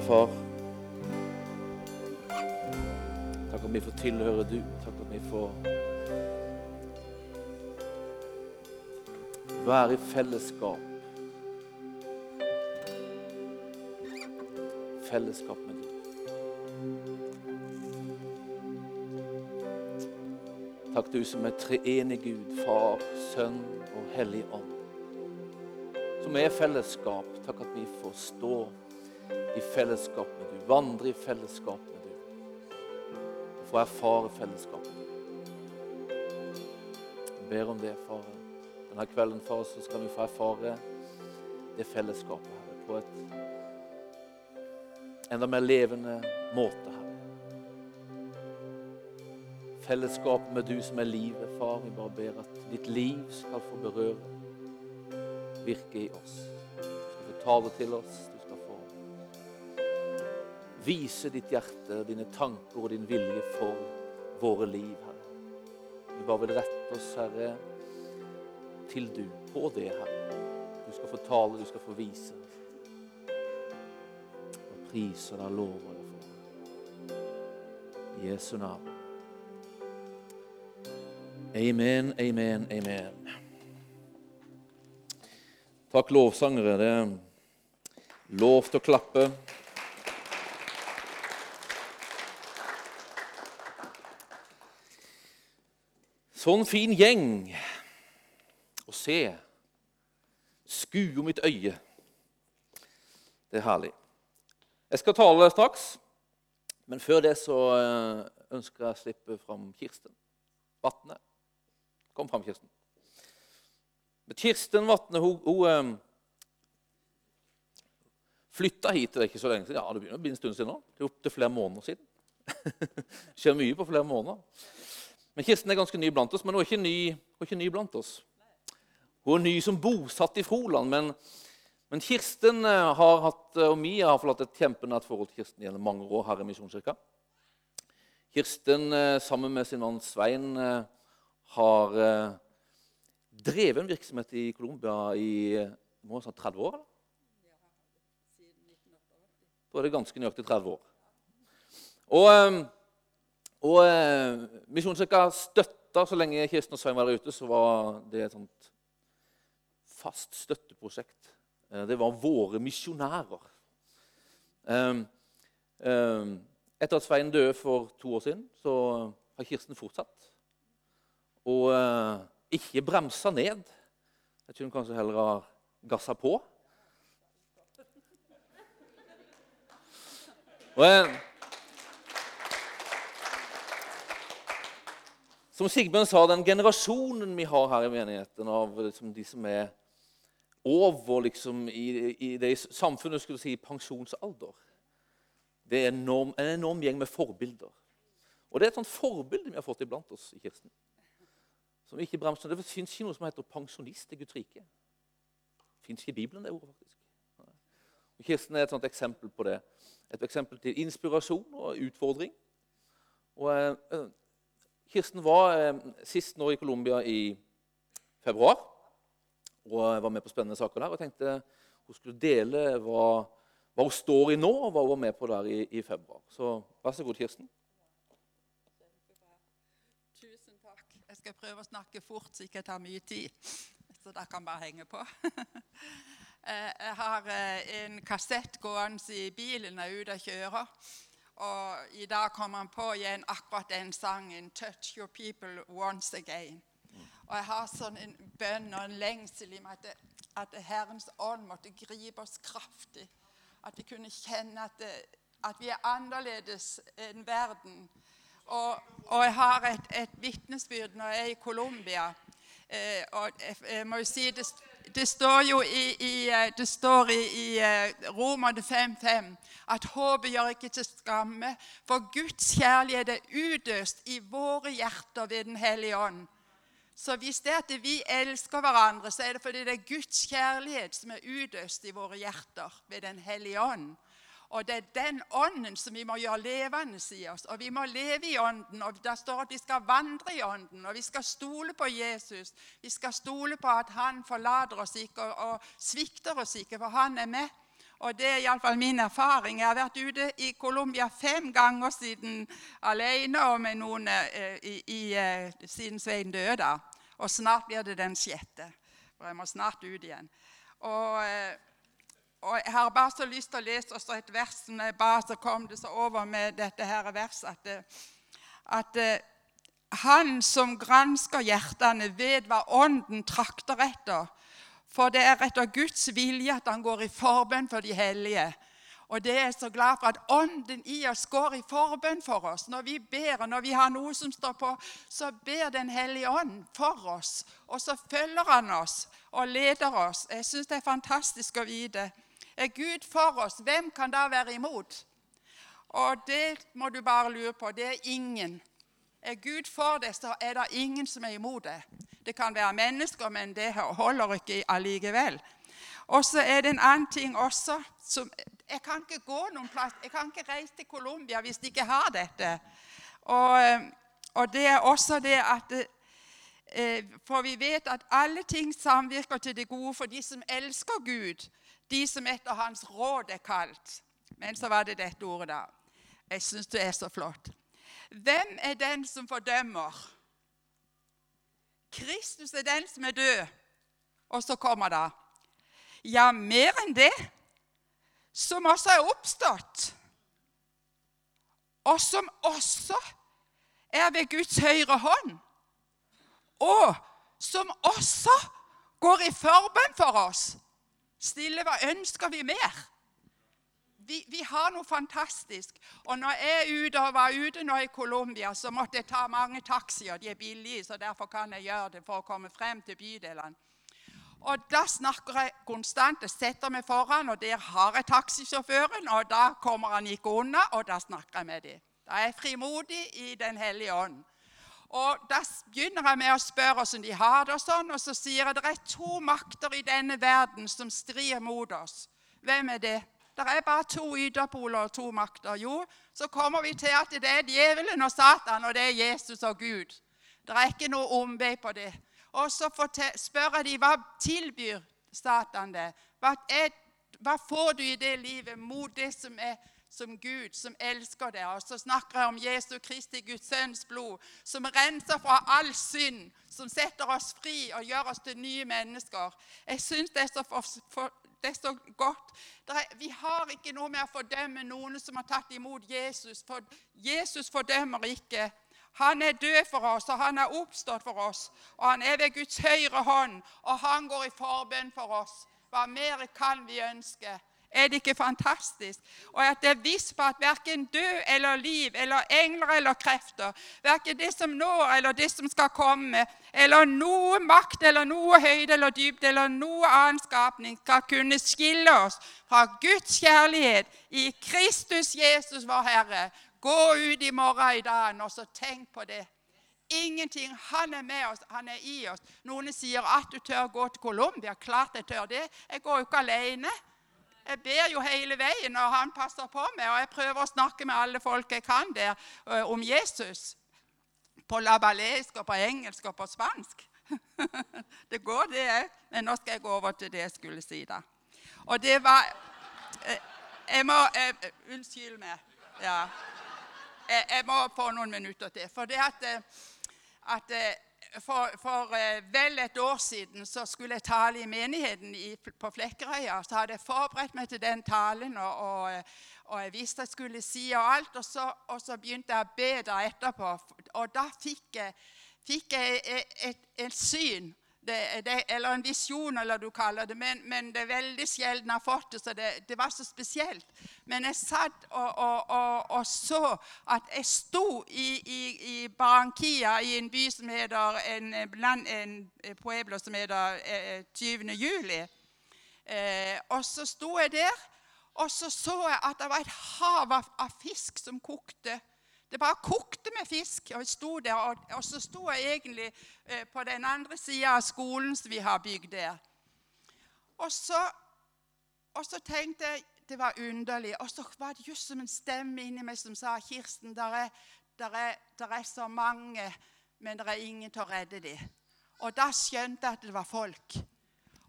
far. Takk at vi får tilhøre du. Takk at vi får være i fellesskap. Fellesskap med du. Takk du som er treenig Gud, Far, Sønn og Hellig Ånd. Som er fellesskap. Takk at vi får stå i fellesskap med du. Vandre i fellesskap med du. Og få erfare fellesskap med. Jeg ber om det, far. Denne kvelden, far, så skal vi få erfare det fellesskapet, Herre, på et enda mer levende måte, Herre. Fellesskap med du som er livet, far. Vi bare ber at ditt liv skal få berøre, virke i oss. Du skal få tale til oss. Du vise ditt hjerte, dine tanker og din vilje for våre liv, Herre. Vi bare vil rette oss, Herre, til du på det, Herre. Du skal få tale, du skal få vise. Og priser deg, lover deg for. I Jesu navn. Amen, amen, amen. Takk, lovsangere. Det er lov til å klappe. Sånn fin gjeng å se. Skue mitt øye. Det er herlig. Jeg skal tale straks, men før det så eh, ønsker jeg å slippe fram Kirsten Vatne. Kom fram, Kirsten. Men Kirsten Vatne hun, hun um, flytta hit det er ikke så lenge siden. Ja, det begynner å bli en stund siden nå. Opptil flere måneder siden. Det skjer mye på flere måneder. Men Kirsten er ganske ny blant oss, men hun er ikke ny, er ikke ny blant oss. Hun er ny som bosatt i Froland, men, men Kirsten har hatt, og Mia har forlatt et kjempenært forhold til Kirsten gjennom mange år her i Misjonskirka. Kirsten sammen med sin mann Svein har eh, drevet en virksomhet i Colombia i må sånn 30 år? Da er det ganske nøyaktig 30 år. Og, eh, og eh, Misjonskirka støtta så lenge Kirsten og Svein var der ute, så var det et sånt fast støtteprosjekt. Det var våre misjonærer. Etter at Svein døde for to år siden, så har Kirsten fortsatt og uh, ikke bremsa ned. Jeg tror hun kanskje heller har gassa på. Og, som Sigbjørn sa, den generasjonen vi har her i menigheten, av liksom, de som er over liksom, i, i det samfunnet skulle si pensjonsalder Det er enorm, en enorm gjeng med forbilder. Og det er et sånt forbilde vi har fått iblant oss i Kirsten som ikke bremser. Det fins ikke noe som heter pensjonist i Guds rike. Fins ikke i Bibelen, det ordet, faktisk. Og Kirsten er et sånt eksempel på det. Et eksempel til inspirasjon og utfordring. Og, eh, Kirsten var eh, sist nå i Colombia i februar og var med på spennende saker der. og tenkte hun skulle dele hva, hva hun står i nå, og hva hun var med på der i, i februar. Så vær så god, Kirsten. Tusen takk. Jeg skal prøve å snakke fort, så ikke jeg tar mye tid. Så dere kan bare henge på. Jeg har en kassett gående i bilen når jeg er ute og kjører. Og i dag kom han på igjen akkurat den sangen 'Touch Your People Once Again'. Og jeg har sånn en bønn og en lengsel i meg at, at Herrens ånd måtte gripe oss kraftig. At vi kunne kjenne at, det, at vi er annerledes enn verden og, og jeg har et, et vitnesbyrd når jeg er i Colombia. Eh, og jeg, jeg, må jo si det, det står jo i, i eh, det står i, i eh, Romerne 5.5 at håpet gjør ikke til skamme, for Guds kjærlighet er utøst i våre hjerter ved Den hellige ånd. Så hvis det er at vi elsker hverandre, så er det fordi det er Guds kjærlighet som er utøst i våre hjerter ved Den hellige ånd. Og det er den ånden som vi må gjøre levende i oss. Og vi må leve i ånden. Og det står at vi skal vandre i ånden. Og vi skal stole på Jesus. Vi skal stole på at han forlater oss ikke og, og svikter oss ikke, for han er med. Og det er iallfall min erfaring. Jeg har vært ute i Colombia fem ganger siden alene og med noen eh, i, i, eh, siden Svein døde. Og snart blir det den sjette. For jeg må snart ut igjen. Og, eh, og jeg har bare så lyst til å lese også et vers som jeg ba, så kom det så over med dette her verset at, at han som gransker hjertene, vet hva Ånden trakter etter for det er etter Guds vilje at han går i forbønn for de hellige. Og det er jeg så glad for at Ånden i oss går i forbønn for oss. Når vi ber, når vi har noe som står på, så ber Den hellige ånd for oss. Og så følger han oss og leder oss. Jeg syns det er fantastisk å vite. Er Gud for oss, hvem kan da være imot? Og det må du bare lure på. Det er ingen. Er Gud for det, så er det ingen som er imot det. Det kan være mennesker, men det holder ikke allikevel. Og så er det en annen ting også. Som, jeg kan ikke gå noen plass. Jeg kan ikke reise til Colombia hvis de ikke har dette. Og, og det er også det at eh, For vi vet at alle ting samvirker til det gode for de som elsker Gud, de som etter Hans råd er kalt. Men så var det dette ordet, da. Jeg syns det er så flott. Hvem er den som fordømmer? Kristus er den som er død. Og så kommer det Ja, mer enn det, som også er oppstått, og som også er ved Guds høyre hånd, og som også går i forbønn for oss. Stille, hva ønsker vi mer? vi, vi, har noe fantastisk. Og når jeg ute og var ute nå i Colombia, så måtte jeg ta mange taxier. De er billige, så derfor kan jeg gjøre det for å komme frem til bydelene. Og da snakker jeg konstant. Jeg setter meg foran, og der har jeg taxisjåføren. Og da kommer han ikke unna, og da snakker jeg med dem. Da er jeg frimodig i Den hellige ånd. Og Da begynner jeg med å spørre hvordan de har det, og sånn, og så sier jeg det er to makter i denne verden som strir mot oss. Hvem er det? Det er bare to ytterpoler og to makter. Jo, så kommer vi til at det er djevelen og Satan, og det er Jesus og Gud. Det er ikke noe omvei på det. Og så spør jeg de, hva tilbyr Satan det? Hva, er, hva, får du i det livet mot det som er som Gud, som elsker deg? Og så snakker jeg om Jesu Kristi, Guds sønns blod, som renser fra all synd, som setter oss fri og gjør oss til nye mennesker. Jeg syns det det er så godt. Er, vi har ikke noe med å fordømme noen som har tatt imot Jesus. For Jesus fordømmer ikke. Han er død for oss, og han er oppstått for oss. Og han er ved Guds høyre hånd, og han går i forbønn for oss. Hva mer kan vi ønske? Er det ikke fantastisk? Og at det er visst på at verken død eller liv eller engler eller krefter, verken det som nå eller det som skal komme, eller noe makt eller noe høyde eller dybde eller noe annen skapning skal kunne skille oss fra Guds kjærlighet i Kristus Jesus, vår Herre. Gå ut i morgen i dag og så tenk på det. Ingenting. Han er med oss, han er i oss. Noen sier at du tør gå til Colombia. Klart jeg tør det. Jeg går jo ikke alene. Jeg ber jo hele veien, og han passer på meg. Og jeg prøver å snakke med alle folk jeg kan der om Jesus. På labalesk og på engelsk og på spansk. det går, det òg. Men nå skal jeg gå over til det jeg skulle si, da. Og det var Jeg må Unnskyld meg. Ja. Jeg, jeg, må få noen minutter til. For det at, at for, for uh, vel et år siden så skulle jeg tale i menigheten i, på Flekkerøya. Så hadde jeg forberedt meg til den talen, og, og, og jeg visste jeg skulle si og alt. Og så, og så begynte jeg å be der etterpå, og da fikk jeg, fikk jeg et, et, et syn det, det, eller en visjon, eller du kaller det. Men, men, det er veldig sjelden jeg har fått det, så det, det var så spesielt. Men jeg satt og, og, og, og så at jeg sto i, i, i, Barankia, i en by som heter en, en pueblo som heter 20. Eh, juli. Eh, og så sto jeg der, og så så jeg at det var et hav av, av fisk som kokte. Det bare kokte med fisk. og sto der, og, og så sto jeg egentlig eh, på den andre sida av skolen som vi har bygd der. Og så, og så, tenkte jeg det var underlig. Og så var det just som en stemme inni meg som sa Kirsten, der er, der er, der er så mange, men det er ingen til å redde dem. Og da skjønte jeg at det var folk.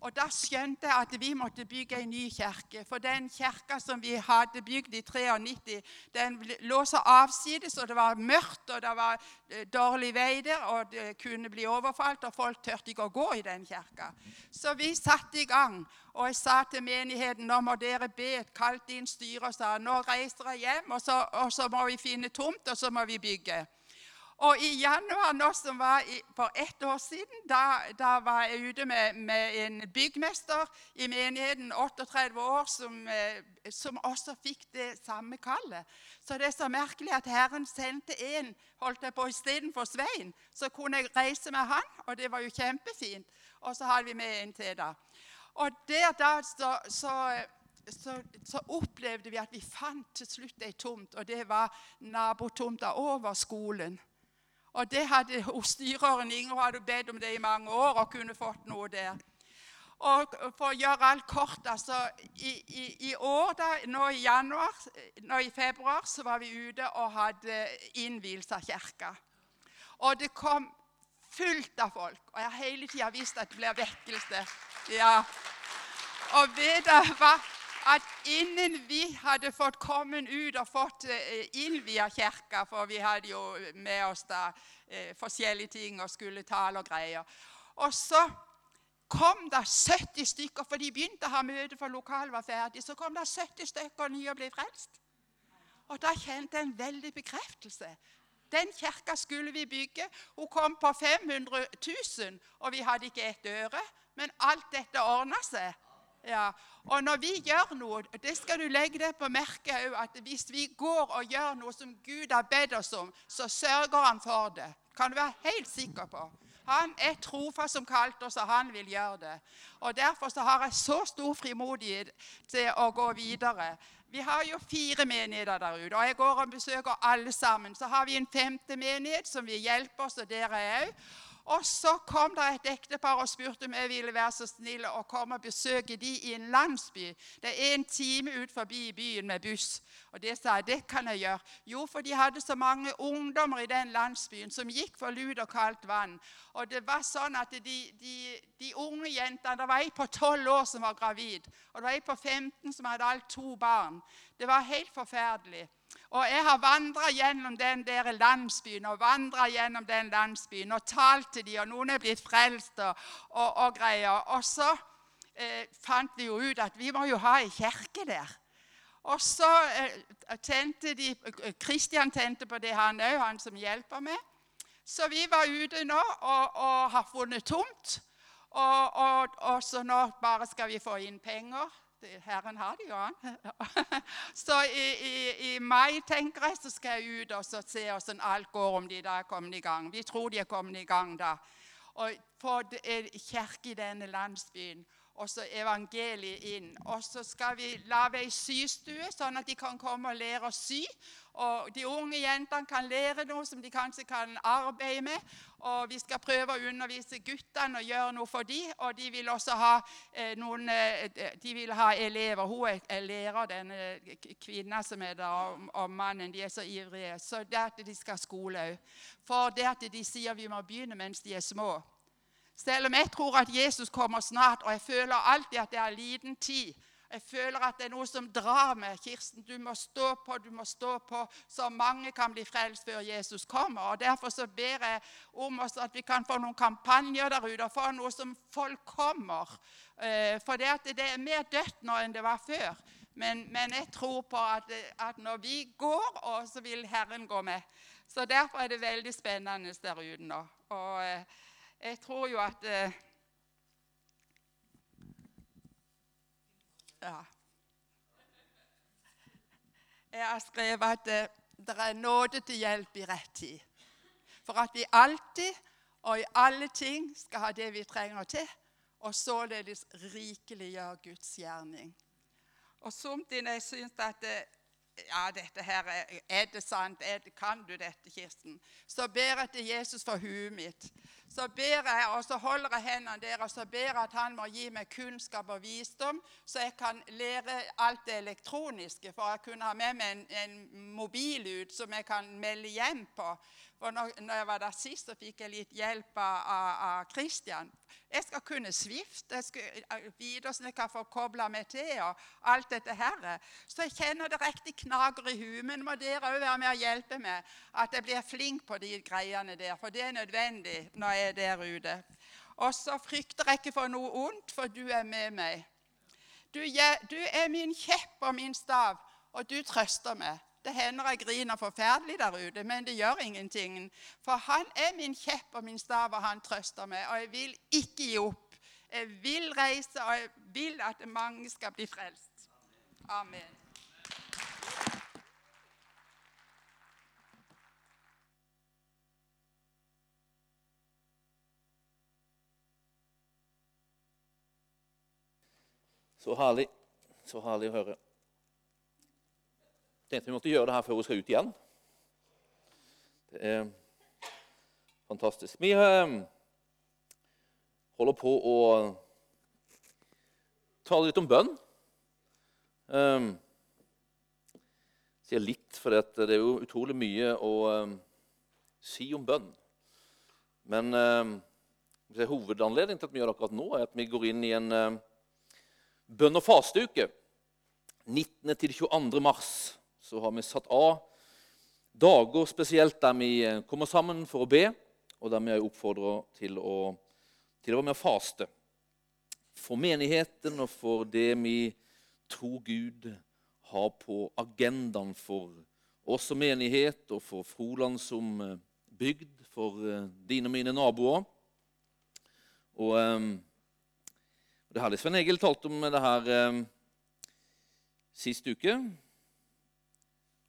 Og Da skjønte jeg at vi måtte bygge en ny kirke. For den kirka som vi hadde bygd i 93, den lå så avsides, og det var mørkt, og det var eh, dårlig vei der, og det kunne bli overfalt, og folk turte ikke å gå i den kirka. Så vi satte i gang. Og jeg sa til menigheten nå må dere be, et kalt inn styret og sa nå reiser jeg hjem, og så, og så må vi finne tomt, og så må vi bygge. Og i januar nå, som var i, for ett år siden, da, da var jeg ute med, med, en byggmester i menigheten, 38 år, som, eh, som, også fikk det samme kallet. Så det er så merkelig at Herren sendte en holdt jeg på istedenfor Svein. Så kunne jeg reise med han, og det var jo kjempefint. Og så hadde vi med en til, da. Og der da så, så så, så, opplevde vi at vi fant til slutt ei tomt, og det var nabotomta over skolen. Og det hadde styreren Inger hadde bedt om det i mange år og kunne fått noe der. Og For å gjøre alt kort altså, i, i, i, år, da, nå i januar, nå i februar, så var vi ute og hadde innvielse av kirka. Og det kom fullt av folk. Og jeg har hele tida visst at det blir vekkelse. Ja. Og vet dere hva? At innen vi hadde fått kommet ut og fått eh, innvia kirka, for vi hadde jo med oss da eh, forskjellige ting og skulle tale og greier Og så kom det 70 stykker, for de begynte å ha møte for lokalet var ferdig. Så kom det 70 stykker nye og ble frelst. Og da kjente jeg en veldig bekreftelse. Den kirka skulle vi bygge. Hun kom på 500 000, og vi hadde ikke ett øre. Men alt dette ordna seg. Ja, og når vi gjør noe, det skal du legge deg på merke at hvis vi går og gjør noe som Gud har bedt oss om, så sørger han for det. Kan du være helt sikker på. Han er trofast som kalte oss, og han vil gjøre det. Og Derfor så har jeg så stor frimodighet til å gå videre. Vi har jo fire menigheter der ute, og jeg går og besøker alle sammen. Så har vi en femte menighet som vil hjelpe oss, og dere òg. Og så kom det et ektepar og spurte om jeg ville være så snill å komme og besøke de i en landsby. Det er en time ut forbi byen med buss. Og det sa jeg det kan jeg gjøre. Jo, for de hadde så mange ungdommer i den landsbyen som gikk for lut og kaldt vann. Og det var sånn at de, de, de unge jentene Det var ei på tolv år som var gravid, og det var ei på 15 som hadde alt to barn. Det var helt forferdelig. Og jeg har vandra gjennom den der landsbyen og vandra gjennom den landsbyen og talt til dem, og noen er blitt frelst og, og, og greier. Og så eh, fant vi jo ut at vi må jo ha ei kirke der. Og så eh, tente de Kristian tente på det, han òg, han som hjelper meg. Så vi var ute nå og, og har funnet tomt. Og, og, og, så nå bare skal vi få inn penger. Herren har det jo an. Så i, i, i, mai tenker jeg, så skal jeg ut og se hvordan alt går, om de da er kommet i gang. Vi tror de er kommet i gang da. Og få kirke i denne landsbyen og så evangeliet inn. Og så skal vi lage ei systue, sånn at de kan komme og lære å sy. Og De unge jentene kan lære noe som de kanskje kan arbeide med. Og Vi skal prøve å undervise guttene og gjøre noe for dem. Og de vil også ha eh, noen eh, de vil ha elever. Hun er, er lærer, denne kvinna som er der, og, og, mannen. De er så ivrige. Så det at de skal skole òg. For det at de sier vi må begynne mens de er små. Selv om jeg tror at Jesus kommer snart, og jeg føler alltid at det er liten tid. Jeg føler at det er noe som drar meg. Kirsten, du må stå på, du må stå på, så mange kan bli frelst før Jesus kommer. Og Derfor så ber jeg om oss at vi kan få noen kampanjer der ute, og få noe som folk kommer. Eh, for det, det er mer dødt nå enn det var før. Men, men jeg tror på at, at, når vi går, så vil Herren gå med. Så Derfor er det veldig spennende der ute nå. Og, eh, jeg tror jo at eh, Ja. Jeg har skrevet at eh, det er nåde til hjelp i rett tid. For at vi alltid og i alle ting skal ha det vi trenger til, og således rikeliggjøre Guds gjerning. Og Somtid jeg syns at eh, ja, dette her er, er det sant? Er det, kan du dette, Kirsten? Så ber jeg til Jesus for huet mitt så ber jeg, og så holder jeg hendene der og ber at han må gi meg kunnskap og visdom, så jeg kan lære alt det elektroniske. For jeg kunne ha med meg en, en mobil ut som jeg kan melde hjem på. For når, når jeg var der sist, så fikk jeg litt hjelp av, av, Christian. Jeg skal kunne Swift, jeg skal vite hvordan jeg kan få kobla meg til. og alt dette her. Så jeg kjenner det riktig knager i huet. Men må dere òg være med og hjelpe meg, at jeg blir flink på de greiene der. For det er nødvendig når jeg er der ute. Og så frykter jeg ikke for noe ondt, for du er med meg. Du, du er min kjepp og min stav, og du trøster meg. Det hender jeg griner forferdelig der ute, men det gjør ingenting. For han er min kjepp og min stav, og han trøster meg. Og jeg vil ikke gi opp. Jeg vil reise, og jeg vil at mange skal bli frelst. Amen. Så herlig. Så herlig å høre tenkte vi måtte gjøre det her før hun skal ut igjen. Det er fantastisk. Vi eh, holder på å tale litt om bønn. Jeg sier litt, for det er jo utrolig mye å um, si om bønn. Men hovedanledningen til at vi gjør det akkurat nå, er at vi går inn i en bønn- og fasteuke. 19. til 22. mars så har vi satt av dager spesielt der vi eh, kommer sammen for å be, og der vi er oppfordra til, til, å være med å faste. For menigheten og for det vi tror Gud har på agendaen for oss som menighet og for Froland som eh, bygd, for eh, dine og mine naboer. Og, um, det herlige Svein Egil talte om det her sist uke.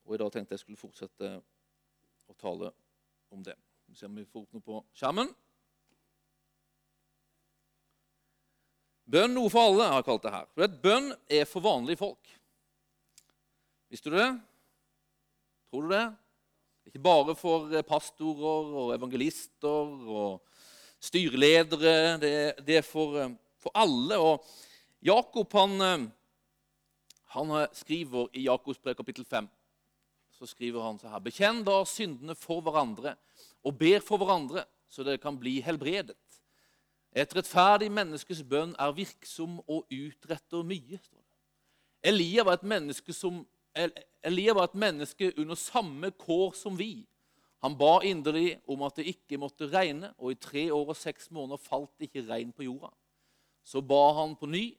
Og I dag tenkte jeg skulle fortsette å tale om det. Vi ser om vi får opp noe på skjermen. Bønn noe for alle, har jeg kalt det her. For Bønn er for vanlige folk. Visste du det? Tror du det? Ikke bare for pastorer og evangelister og styreledere. Det, det er for, for, alle. Og Jakob han, han skriver i Jakobs brev kapittel 5 så skriver han så her.: Bekjenn da syndene for hverandre og ber for hverandre, så dere kan bli helbredet. Et rettferdig menneskes bønn er virksom og utretter mye. står. Elia var, Elia var et menneske under samme kår som vi. Han ba inderlig om at det ikke måtte regne, og i tre år og seks måneder falt det ikke regn på jorda. Så ba han på ny,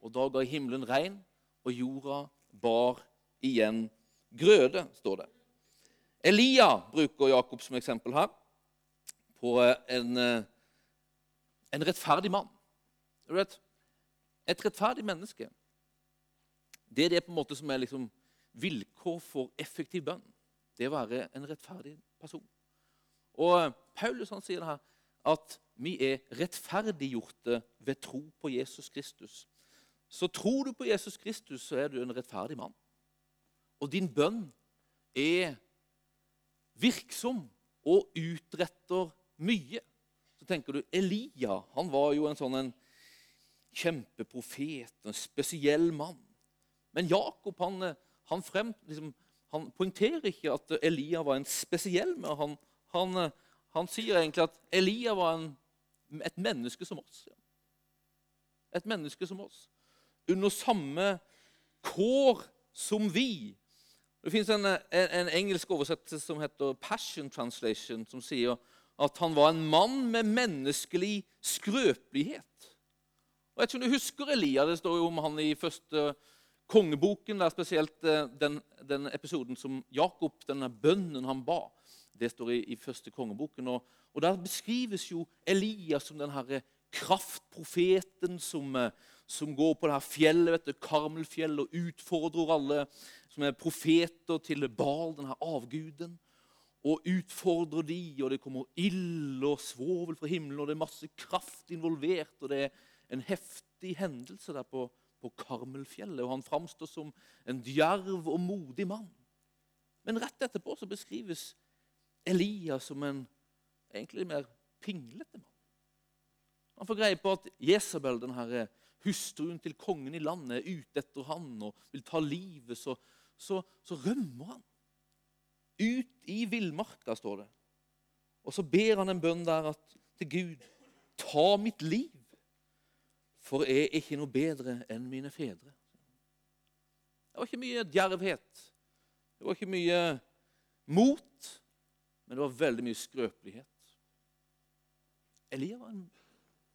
og da ga himmelen regn, og jorda bar igjen grøde, står det. Elia bruker Jakob som eksempel her på eh, en, eh, en rettferdig mann. Vet, Et rettferdig menneske det er det på en måte som er liksom vilkår for effektiv bønn. Det å være en rettferdig person. Og eh, Paulus han sier det her, at vi er rettferdiggjorte ved tro på Jesus Kristus. Så tror du på Jesus Kristus, så er du en rettferdig mann og din bønn er virksom og utretter mye. Så tenker du Elia han var jo en sånn en kjempeprofet, en spesiell mann. Men Jakob han, han, frem, liksom, han poengterer ikke at Elia var en spesiell mann. Han, han, sier egentlig at Elia var en, et menneske som oss. Et menneske som oss. Under samme kår som vi. Det fins en, en, en, engelsk oversettelse som heter Passion Translation, som sier at han var en mann med menneskelig skrøpelighet. Og Jeg tror du husker Elia. Det står jo om han i første kongeboken. der Spesielt eh, den, den episoden som Jakob, denne bønnen han ba. Det står i, i første kongeboken. Og, og, Der beskrives jo Elia som den herre kraftprofeten som, eh, som, går på det her fjellet, vet du, Karmelfjellet, og utfordrer alle som er profeter til Bal, denne avguden, og utfordrer de, og det kommer ild og svovel fra himmelen, og det er masse kraft involvert, og det er en heftig hendelse der på, på Karmelfjellet. Og han framstår som en djerv og modig mann. Men rett etterpå så beskrives Elias som en egentlig mer pinglete mann. Han får greie på at Jesabel, den her hustruen til kongen i landet, er ute etter han og vil ta livet. Så, så, så rømmer han. Ut i villmarka, står det. Og så ber han en bønn der at, til Gud Ta mitt liv, for jeg er ikke noe bedre enn mine fedre. Det var ikke mye djervhet. Det var ikke mye mot, men det var veldig mye skrøpelighet. Elia var en,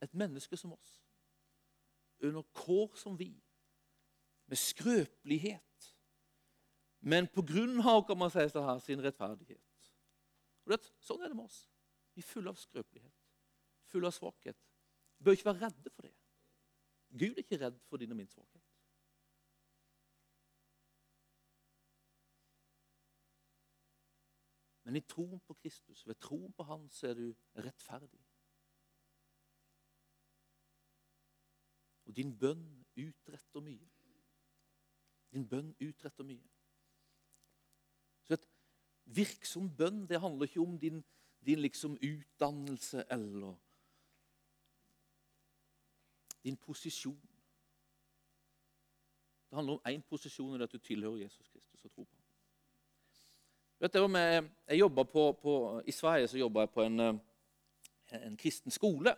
et menneske som oss, under kår som vi, med skrøpelighet. Men på grunn av kan man si her, sin rettferdighet. Og det, sånn er det med oss. Vi er fulle av skrøpelighet, fulle av svakhet. Vi bør ikke være redde for det. Gud er ikke redd for din og min svakhet. Men i troen på Kristus, ved troen på Han, så er du rettferdig. Og din bønn utretter mye. Din bønn utretter mye. Så et virksom bønn det handler ikke om din, din liksom utdannelse eller din posisjon. Det handler om én posisjon, og det at du tilhører Jesus Kristus og tror på ham. Vet du, med, jeg på, på, I Sverige så jobba jeg på en, eh, en, kristen skole.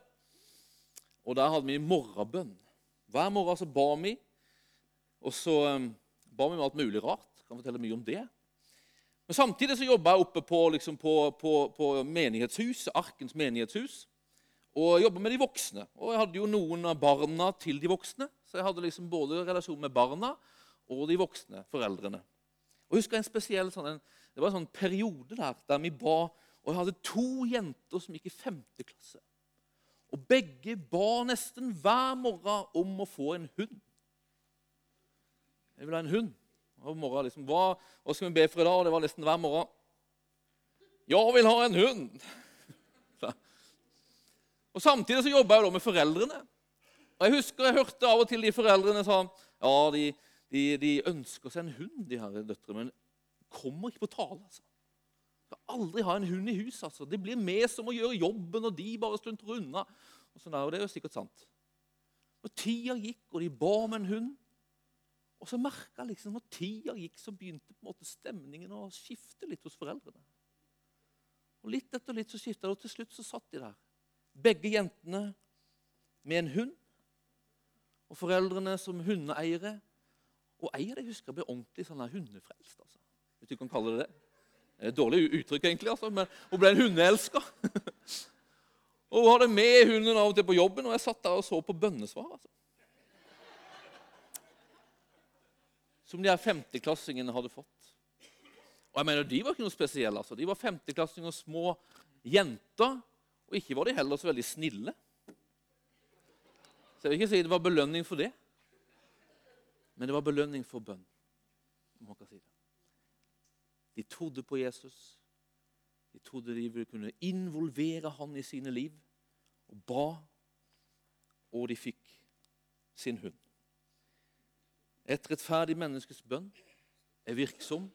Og Der hadde vi morgenbønn. Hver morgen så ba vi. Og så um, ba vi med alt mulig rart. Jeg kan fortelle mye om det. Men Samtidig så jobba jeg oppe på, liksom på, på menighetshus, Arkens menighetshus. Og jobba med de voksne. Og jeg hadde jo noen av barna til de voksne. Så jeg hadde liksom både relasjon med barna og de voksne foreldrene. Og jeg husker en spesiell sånn, en, Det var en sånn periode der der vi ba Og jeg hadde to jenter som gikk i femte klasse. Og begge ba nesten hver morgen om å få en hund. Jeg vil ha en hund. Og morgen, liksom, hva, hva skal vi be for i dag? Og det var nesten hver morgen. Jeg vil ha en hund! Og Samtidig så jobba jeg da med foreldrene. Og Jeg husker jeg hørte av og til de foreldrene sa ja, de, de, de ønsker seg en hund, de her døtrene, men kommer ikke på tale. altså. Aldri ha en hund i huset. altså. Det blir vi som må gjøre jobben, og de bare stunter unna. Og, sånn der, det er jo sikkert sant. Og Tida gikk, og de ba om en hund. Og så merka liksom, når tida gikk, så begynte på en måte stemningen å skifte litt hos foreldrene. Og Litt etter litt så skifta det, og til slutt så satt de der. Begge jentene med en hund. Og foreldrene som hundeeiere. Og ei av dem husker jeg ble ordentlig sånn hundefrelst. altså. Hvis du kan kalle det det. Det er et dårlig uttrykk, egentlig, altså, men hun ble en hundeelsker. og hun hadde med hunden av og til på jobben, og jeg satt der og så på bønnesvar. altså. Som de her femteklassingene hadde fått. Og jeg mener, De var ikke noe spesielle. altså. De var femteklassinger, små jenter. Og ikke var de heller så veldig snille. Så jeg vil ikke si det var belønning for det, men det var belønning for bønn. om man kan si det. De trodde på Jesus. De trodde de ville kunne involvere han i sine liv, og ba, og de fikk sin hund. Et rettferdig menneskes bønn er virksom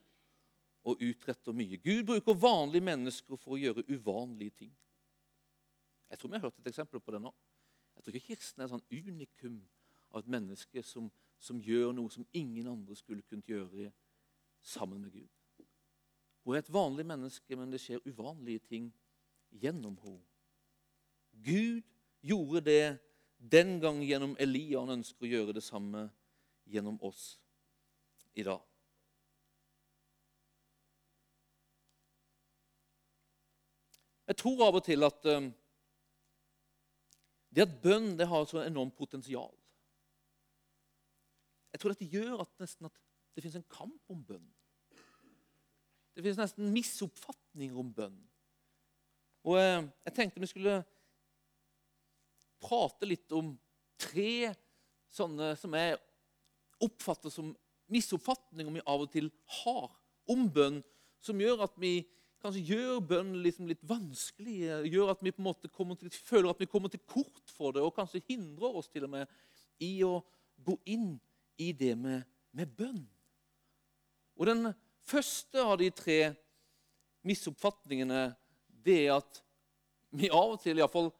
og utretter mye. Gud bruker vanlige mennesker for å gjøre uvanlige ting. Jeg tror vi har hørt et eksempel på det nå. Jeg tror ikke Kirsten er et sånn unikum av et menneske som, som, gjør noe som ingen andre skulle kunnet gjøre sammen med Gud. Hun er et vanlig menneske, men det skjer uvanlige ting gjennom henne. Gud gjorde det den gang gjennom Elia. Han ønsker å gjøre det samme gjennom oss i dag. Jeg tror av og til at um, det at bønn det har så enormt potensial. Jeg tror dette gjør at, nesten at det fins en kamp om bønn. Det finnes nesten misoppfatninger om bønn. Og eh, Jeg tenkte vi skulle prate litt om tre sånne som jeg oppfatter som misoppfatninger vi av og til har om bønn, som gjør at vi kanskje gjør bønn liksom litt vanskelig, gjør at vi på en måte til, føler at vi kommer til kort for det, og kanskje hindrer oss til og med i å gå inn i det med, med bønn. Og Den første av de tre misoppfatningene det er at vi av og til iallfall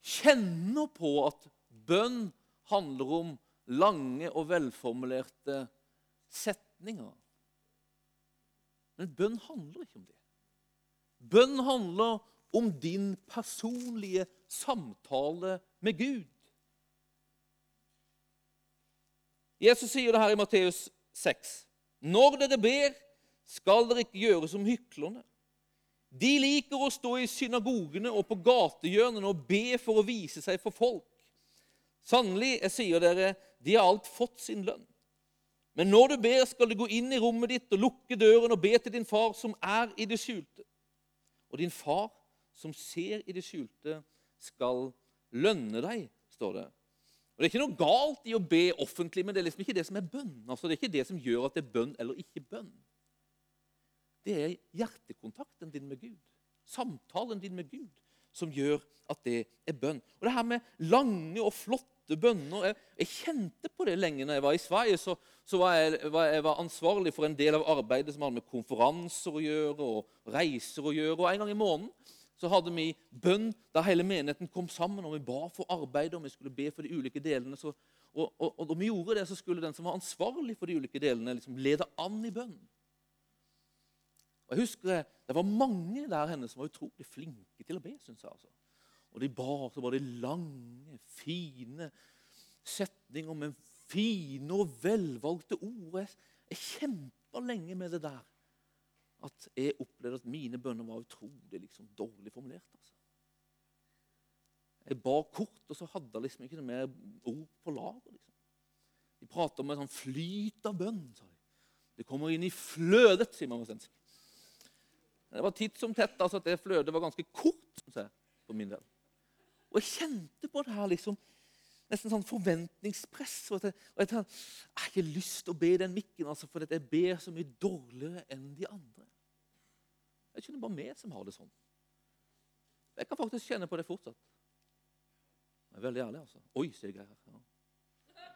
kjenner på at bønn handler om lange og velformulerte setninger. Men bønn handler ikke om det. Bønn handler om din personlige samtale med Gud. Jesus sier det her i Matteus 6. Når dere ber, skal dere ikke gjøre som hyklerne. De liker å stå i synagogene og på gatehjørnene og be for å vise seg for folk. Sannelig, jeg sier dere, de har alt fått sin lønn. Men når du ber, skal du gå inn i rommet ditt og lukke døren og be til din far som er i det skjulte. Og din far som ser i det skjulte, skal lønne deg, står det. Og Det er ikke noe galt i å be offentlig, men det er liksom ikke det som er bønn. Altså, det er ikke det som gjør at det er bønn eller ikke bønn. Det er hjertekontakten din med Gud, samtalen din med Gud, som gjør at det er bønn. Og det her med lange og flotte bønner jeg, jeg, kjente på det lenge når jeg var i Sverige. Så, så var jeg, var jeg var ansvarlig for en del av arbeidet som hadde med konferanser å gjøre og reiser å gjøre. Og En gang i måneden så hadde vi bønn da hele menigheten kom sammen, og vi ba for arbeidet, og vi skulle be for de ulike delene. Så, og, og, og, vi gjorde det, så skulle den som var ansvarlig for de ulike delene, liksom lede an i bønn. Og jeg husker Det var mange der henne som var utrolig flinke til å be. synes jeg. altså. Og de ba, så var det lange, fine setninger med fine og velvalgte ord. Jeg, jeg kjempa lenge med det der at jeg opplevde at mine bønner var utrolig liksom, dårlig formulert. Altså. Jeg ba kort, og så hadde jeg liksom ikke noe mer ord på lager. Liksom. De prata om en sånn flyt av bønn. sa de. Det kommer inn i flødet, sier man på svensk. Det var titt som tett altså at det flødet var ganske kort jeg, for min del. Og jeg kjente på det her liksom, nesten sånn forventningspress. Og jeg, og jeg, jeg har ikke lyst til å be i den mikken, altså, for jeg ber så mye dårligere enn de andre. Det er ikke bare meg som har det sånn. Jeg kan faktisk kjenne på det fortsatt. Jeg er veldig ærlig, altså. Oi, sier jeg her. Ja.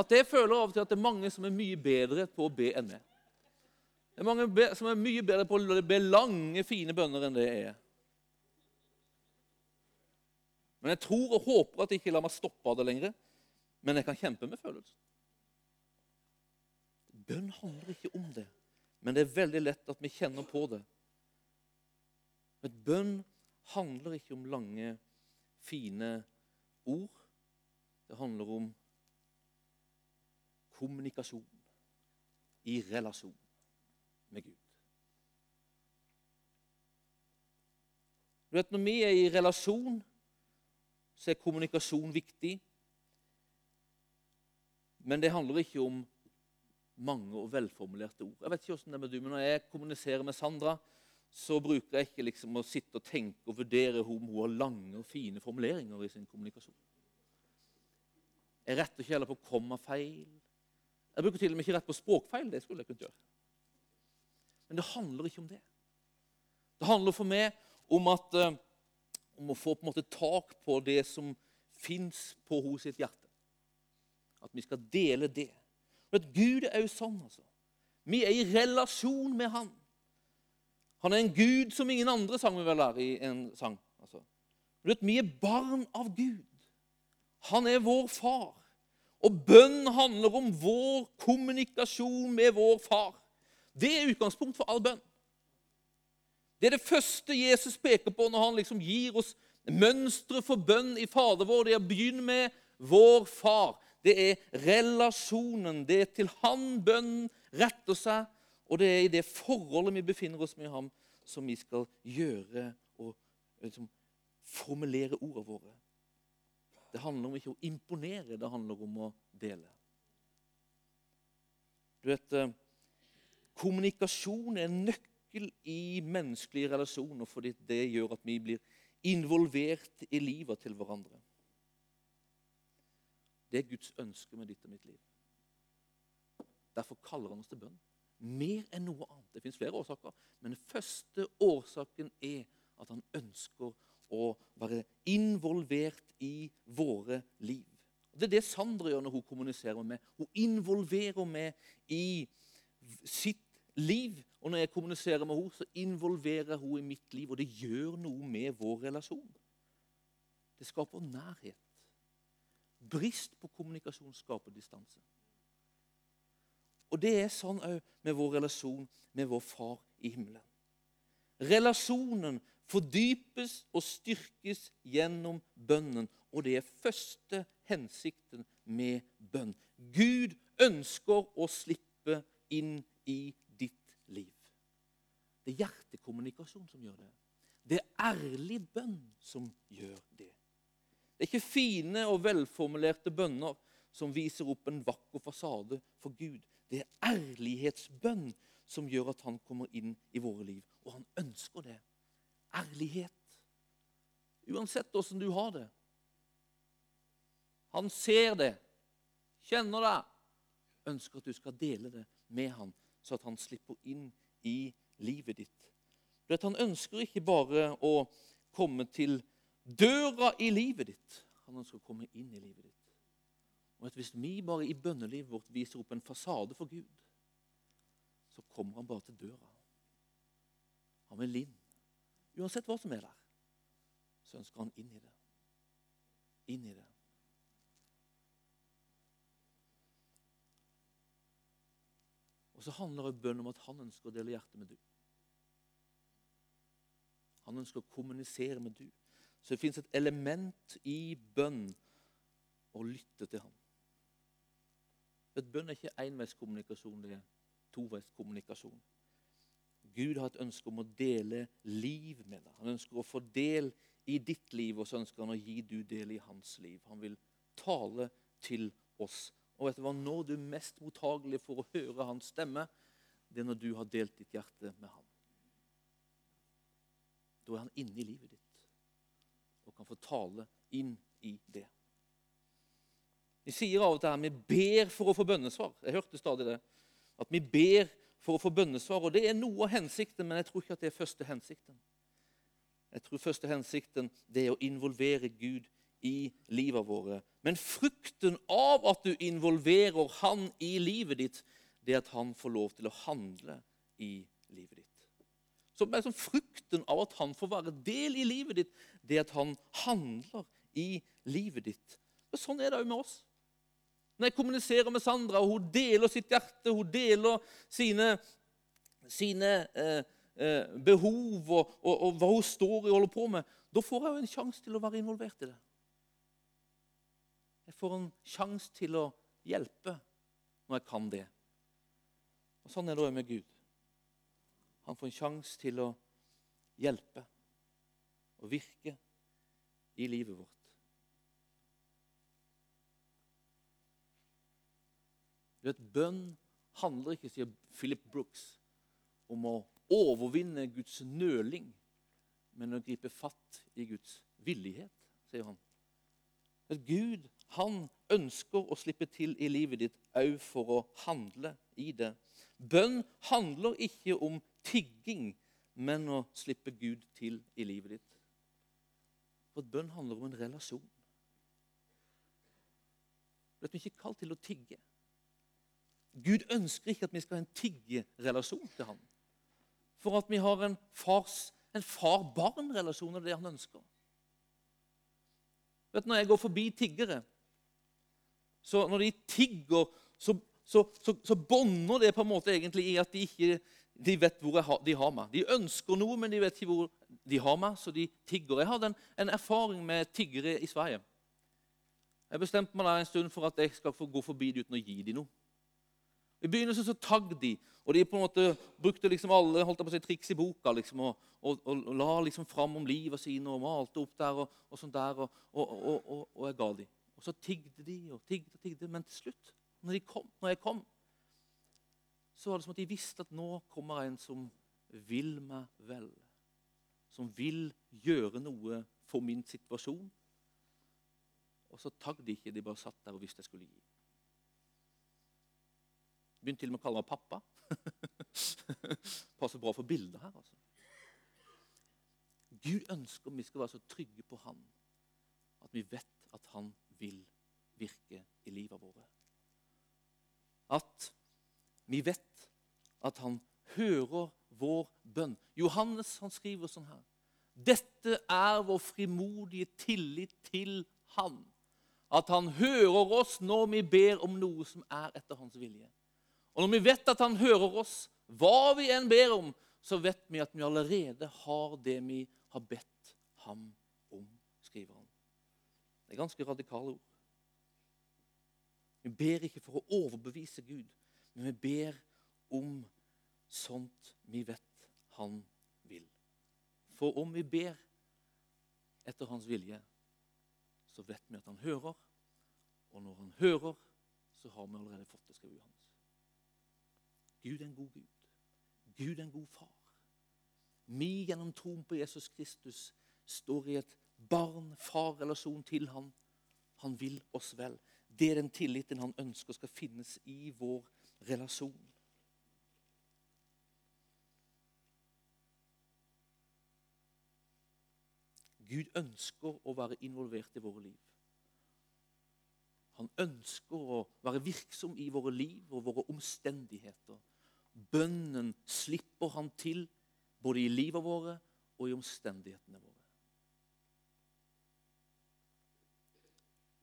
At jeg føler av og til at det er mange som er mye bedre på å be enn meg. Det er mange som er mye bedre på å be lange, fine bønner enn det er. Men jeg tror og håper at jeg ikke lar meg stoppe av det lenger. Men jeg kan kjempe med følelsen. Bønn handler ikke om det, men det er veldig lett at vi kjenner på det. Men bønn handler ikke om lange, fine ord. Det handler om kommunikasjon i relasjon med Gud. Du vet, Når vi er i relasjon, så er kommunikasjon viktig. Men det handler ikke om mange og velformulerte ord. Jeg vet ikke hvordan det er med du, men Når jeg kommuniserer med Sandra, så bruker jeg ikke liksom å sitte og tenke og vurdere om hun har lange og fine formuleringer i sin kommunikasjon. Jeg retter ikke heller på kommafeil. Jeg bruker til og med ikke rett på språkfeil. Det skulle jeg kunnet gjøre. Men det handler ikke om det. Det handler for meg om, at, uh, om å få på en måte tak på det som fins på hos sitt hjerte. At vi skal dele det. Men Gud er jo sånn. altså. Vi er i relasjon med Han. Han er en Gud som ingen andre sang vi vel er i en sang. Altså. Du vet, Vi er barn av Gud. Han er vår far. Og bønn handler om vår kommunikasjon med vår far. Det er utgangspunkt for all bønn. Det er det første Jesus peker på når han liksom gir oss mønstre for bønn i Fader vår. Det er å begynne med vår far. Det er relasjonen. Det er til han bønnen retter seg. Og det er i det forholdet vi befinner oss med ham, som vi skal gjøre og liksom, formulere ordene våre. Det handler om ikke å imponere, det handler om å dele. Du vet, eh, Kommunikasjon er en nøkkel i menneskelige relasjoner, fordi det gjør at vi blir involvert i livet til hverandre. Det er Guds ønske med ditt og mitt liv. Derfor kaller han oss til bønn. Mer enn noe annet. Det fins flere årsaker, men den første årsaken er at han ønsker å være involvert i våre liv. Det er det Sandra gjør når hun kommuniserer med. Hun involverer meg i sitt liv. Og når jeg kommuniserer med henne, så involverer hun i mitt liv, og det gjør noe med vår relasjon. Det skaper nærhet. Brist på kommunikasjon skaper distanse. Og det er sånn òg med vår relasjon med vår far i himmelen. Relasjonen fordypes og styrkes gjennom bønnen. Og det er første hensikten med bønn. Gud ønsker å slippe inn i liv. Det er hjertekommunikasjon som gjør det. Det er ærlig bønn som gjør det. Det er ikke fine og velformulerte bønner som viser opp en vakker fasade for Gud. Det er ærlighetsbønn som gjør at han kommer inn i våre liv. Og han ønsker det ærlighet. Uansett åssen du har det. Han ser det, kjenner deg, ønsker at du skal dele det med han, så at han slipper inn i livet ditt. For Han ønsker ikke bare å komme til døra i livet ditt. Han ønsker å komme inn i livet ditt. Og at Hvis vi bare i bønnelivet vårt viser opp en fasade for Gud, så kommer han bare til døra. Han vil inn. Uansett hva som er der, så ønsker han inn i det. Inn i det. Og så handler bønn om at han ønsker å dele hjertet med du. Han ønsker å kommunisere med du. Så det fins et element i bønn å lytte til ham. Et bønn er ikke enveiskommunikasjon, det er toveiskommunikasjon. Gud har et ønske om å dele liv med deg. Han ønsker å få del i ditt liv, og så ønsker han å gi du del i hans liv. Han vil tale til oss. Og vet du hva? Når du er mest mottagelig for å høre hans stemme, det er når du har delt ditt hjerte med ham. Da er han inne i livet ditt og kan få tale inn i det. Vi sier av og til at vi ber for å få bønnesvar. Jeg hørte stadig det. At vi ber for å få bønnesvar. Og Det er noe av hensikten, men jeg tror ikke at det er første hensikten. Jeg tror første hensikten det er å involvere Gud i livet våre. Men frukten av at du involverer Han i livet ditt, det er at Han får lov til å handle i livet ditt. Så det er som Frukten av at Han får være del i livet ditt, det er at Han handler i livet ditt. Og Sånn er det òg med oss. Når jeg kommuniserer med Sandra, og hun deler sitt hjerte, hun deler sine, sine eh, eh, behov og, og, og, hva hun står i og holder på med, da får jeg jo en sjanse til å være involvert i det. Jeg får en sjanse til å hjelpe når jeg kan det. Og Sånn er det òg med Gud. Han får en sjanse til å hjelpe og virke i livet vårt. Du vet, Bønn handler ikke, sier Philip Brooks, om å overvinne Guds nøling, men å gripe fatt i Guds villighet, sier han. At Gud han ønsker å slippe til i livet ditt òg for å handle i det. Bønn handler ikke om tigging, men å slippe Gud til i livet ditt. For bønn handler om en relasjon. Du Vi er ikke kalt til å tigge. Gud ønsker ikke at vi skal ha en tiggerelasjon til ham. For at vi har en far-barn-relasjon, er det han ønsker. Vet, når jeg går forbi tiggere, så når de tigger, så, så, så, så bånder det på en måte egentlig i at de ikke de vet hvor har, de har meg. De ønsker noe, men de vet ikke hvor de har meg, så de tigger. Jeg hadde en, en erfaring med tiggere i Sverige. Jeg bestemte meg der en stund for at jeg skal få gå forbi dem uten å gi dem noe. I begynnelsen så tagg de, og de på en måte brukte liksom alle holdt på å si, triks i boka. liksom, og, og, og, og la liksom fram om livet sine og malte opp der og, og sånt der, og, jeg ga dem. Og så tigde de og tigde og tigde, men til slutt, når, kom, når jeg kom, så var det som at de visste at nå kommer en som vil meg vel. Som vil gjøre noe for min situasjon. Og så tagg de ikke, de bare satt der og visste jeg skulle gi. Begynte til og med å kalle meg pappa. Passer bra for bildet her. altså. Gud ønsker vi skal være så trygge på Han at vi vet at Han vil virke i livet våre. At vi vet at Han hører vår bønn. Johannes han skriver sånn her. Dette er vår frimodige tillit til Han. At Han hører oss når vi ber om noe som er etter Hans vilje. Og når vi vet at Han hører oss, hva vi enn ber om, så vet vi at vi allerede har det vi har bedt ham om, skriver han. Det er ganske radikale ord. Vi ber ikke for å overbevise Gud, men vi ber om sånt vi vet han vil. For om vi ber etter hans vilje, så vet vi at han hører. Og når han hører, så har vi allerede fått det, skriver Johannes. Gud er en god Gud. Gud er en god far. Vi gjennom troen på Jesus Kristus står i et barn-far-relasjon til han. Han vil oss vel. Det er den tilliten han ønsker skal finnes i vår relasjon. Gud ønsker å være involvert i våre liv. Han ønsker å være virksom i våre liv og våre omstendigheter. Bønnen slipper han til både i livet våre og i omstendighetene våre.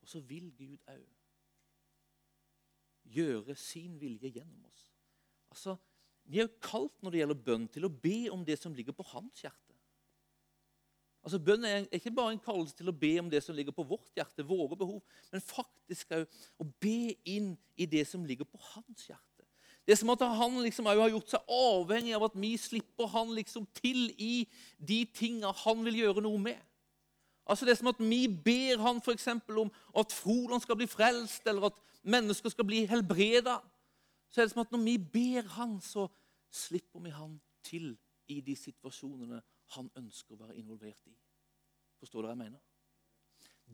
Og så vil Gud òg gjøre sin vilje gjennom oss. Altså, Vi er jo kalt når det gjelder bønn, til å be om det som ligger på hans hjerte. Altså, Bønn er ikke bare en kallelse til å be om det som ligger på vårt hjerte, våre behov, men faktisk òg å be inn i det som ligger på hans hjerte. Det er som at han liksom har gjort seg avhengig av at vi slipper han liksom til i de tinga han vil gjøre noe med. Altså Det er som at vi ber han for om at Froland skal bli frelst, eller at mennesker skal bli helbreda. Så er det som at når vi ber han, så slipper vi han til i de situasjonene han ønsker å være involvert i. Forstår dere hva jeg mener?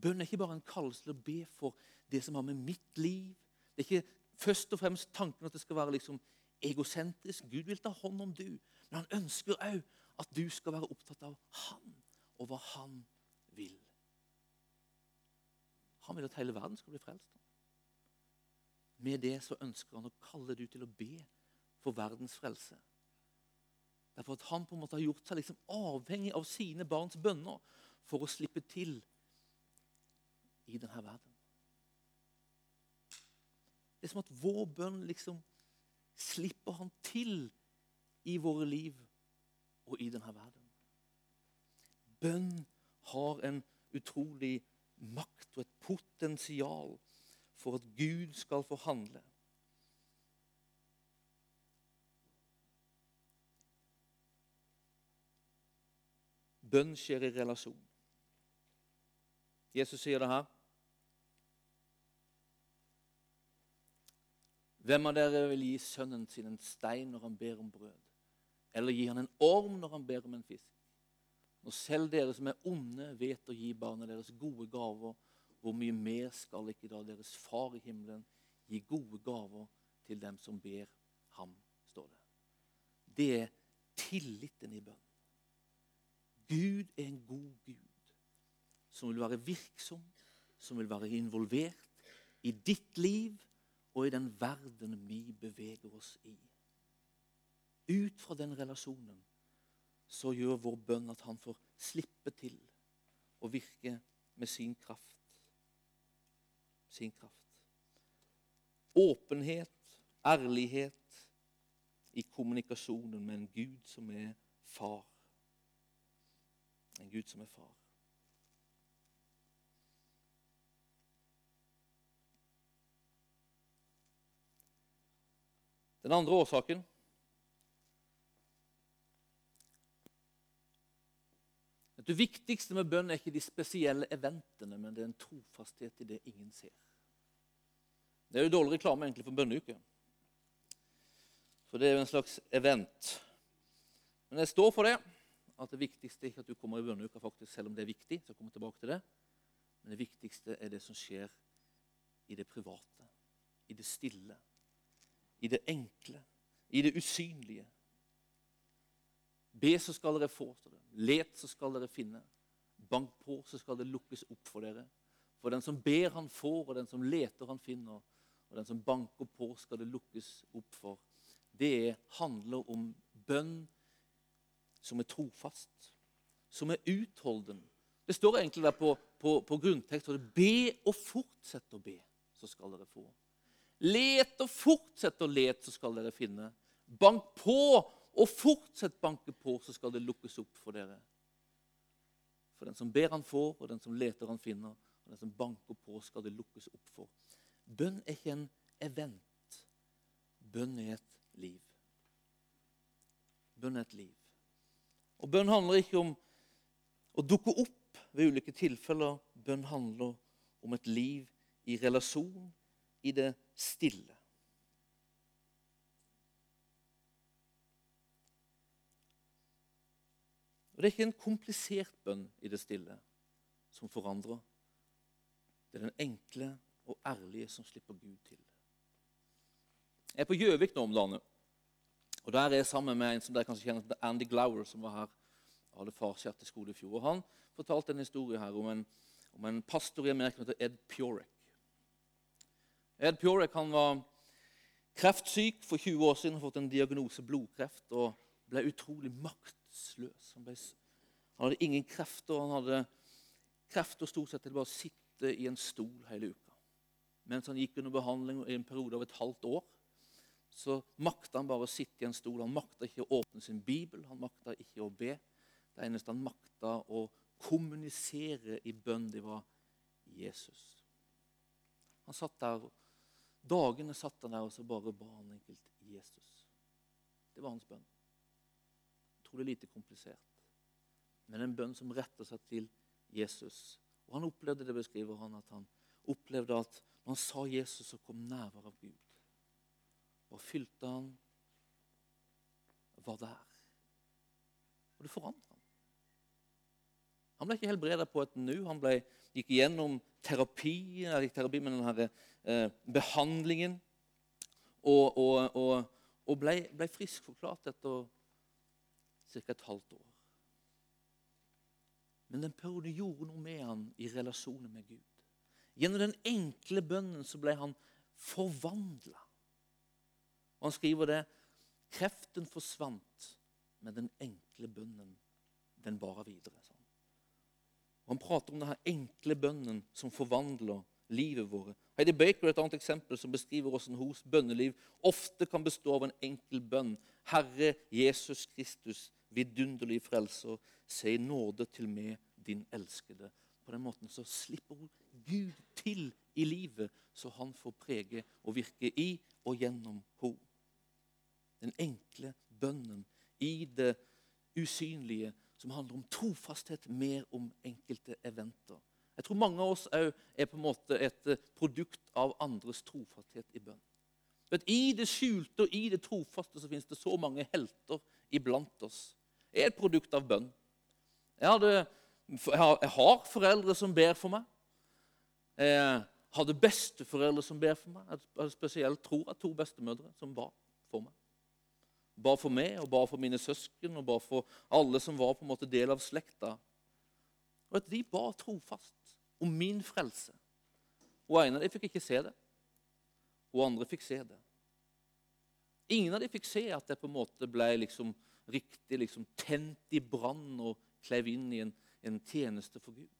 Bønn er ikke bare en kallelse til å be for det som har med mitt liv Det er ikke først og fremst tanken at det skal være liksom egosentrisk. Gud vil ta hånd om du, men han ønsker òg at du skal være opptatt av han og hva han vil. Han vil at hele verden skal bli frelst. Med det så ønsker han å kalle du til å be for verdens frelse. Derfor at han på en måte har gjort seg liksom avhengig av sine barns bønner for å slippe til i denne verden. Det er som at vår bønn liksom slipper han til i våre liv og i denne verden. Bønn har en utrolig makt og et potensial for at Gud skal få handle. Bønn skjer i relasjon. Jesus sier det her. Hvem av dere vil gi sønnen sin en stein når han ber om brød? Eller gi han en orm når han ber om en fisk? Når selv dere som er onde, vet å gi barna deres gode gaver, hvor mye mer skal ikke da deres far i himmelen gi gode gaver til dem som ber ham, står det. Det er tilliten i bønn. Gud er en god Gud som vil være virksom, som vil være involvert i ditt liv og i den verden vi beveger oss i. Ut fra den relasjonen så gjør vår bønn at han får slippe til å virke med sin kraft. Sin kraft. Åpenhet, ærlighet i kommunikasjonen med en Gud som er far. En Gud som er far. Den andre årsaken Det viktigste med bønn er ikke de spesielle eventene, men det er en trofasthet i det ingen ser. Det er jo dårlig reklame egentlig for bønneuke. For det er jo en slags event. Men jeg står for det at det viktigste er ikke at du kommer i bønneuka, faktisk, selv om det er viktig. så kommer jeg tilbake til det. Men det viktigste er det som skjer i det private, i det stille, i det enkle, i det usynlige. Be, så skal dere få. Let, så skal dere finne. Bank på, så skal det lukkes opp for dere. For den som ber, han får, og den som leter, han finner. Og den som banker på, skal det lukkes opp for. Det handler om bønn som er trofast, som er utholden. Det står egentlig der på, på, på grunntekst Be og fortsett å be, så skal dere få. Let og fortsett å let, så skal dere finne. Bank på og fortsett banke på, så skal det lukkes opp for dere. For den som ber, han får, og den som leter, han finner. Og den som banker på, skal det lukkes opp for. Bønn er ikke en event. Bønn er et liv. Bønn er et liv. Og bønn handler ikke om å dukke opp ved ulike tilfeller. Bønn handler om et liv i relasjon, i det stille. Og Det er ikke en komplisert bønn i det stille som forandrer. Det er den enkle og ærlige som slipper Gud til. Jeg er på Gjøvik nå om dagen. Og Der er jeg sammen med en som dere kanskje kjenner, Andy Glower, som var her og hadde farskjært i skole i fjor. Og Han fortalte en historie her om en, om en pastor i Amerika som heter Ed Pjorek. Ed Pjorek han var kreftsyk for 20 år siden, og fått en diagnose blodkreft, og ble utrolig maktesløs. Han, ble, han hadde ingen krefter. Han hadde krefter stort sett til bare å sitte i en stol hele uka. Mens han gikk under behandling i en periode av et halvt år, så makta han bare å sitte i en stol. Han makta ikke å åpne sin bibel, han makta ikke å be. Det eneste han makta å kommunisere i bønn, det var Jesus. Han satt der, Dagene satt han der og så bare ba han enkelt Jesus. Det var hans bønn. Utrolig lite komplisert. Men en bønn som retter seg til Jesus. Og Han opplevde det, beskriver han, at han opplevde at når han sa Jesus, så kom nærvær av Gud og fylte han, var der. Og det forandret han. Han ble ikke helbreda på et nu. Han ble, gikk gjennom terapi, terapi med denne eh, behandlingen og, og, og, og ble, ble friskforklart etter ca. et halvt år. Men den perioden gjorde noe med han i relasjonen med Gud. Gjennom den enkle bønnen så ble han forvandla. Og han skriver det Kreften forsvant, men den enkle bønnen, den varer videre. Sånn. Han prater om denne enkle bønnen som forvandler livet vårt. Heidi Baker er et annet eksempel som beskriver hvordan hos bønneliv ofte kan bestå av en enkel bønn. Herre Jesus Kristus, vidunderlig frelser, se i nåde til meg, din elskede. På den måten så slipper Gud til i livet, så han får prege og virke i og gjennom henne. Den enkle bønnen i det usynlige, som handler om trofasthet mer om enkelte eventer. Jeg tror mange av oss òg er på en måte et eh, produkt av andres trofasthet i bønn. I det skjulte og i det trofaste så finnes det så mange helter iblant oss. Er et produkt av bønn. Jeg, hadde, jeg, har, foreldre som ber for meg. Jeg hadde besteforeldre som ber for meg. Jeg hadde spesielt tror jeg to bestemødre som ba for meg ba for meg og ba for mine søsken og ba for alle som var på en måte del av slekta. Og at De ba trofast om min frelse. Og En av dem fikk ikke se det, og andre fikk se det. Ingen av dem fikk se at det på en måte ble liksom riktig liksom tent i brann og klev inn i en, en, tjeneste for Gud.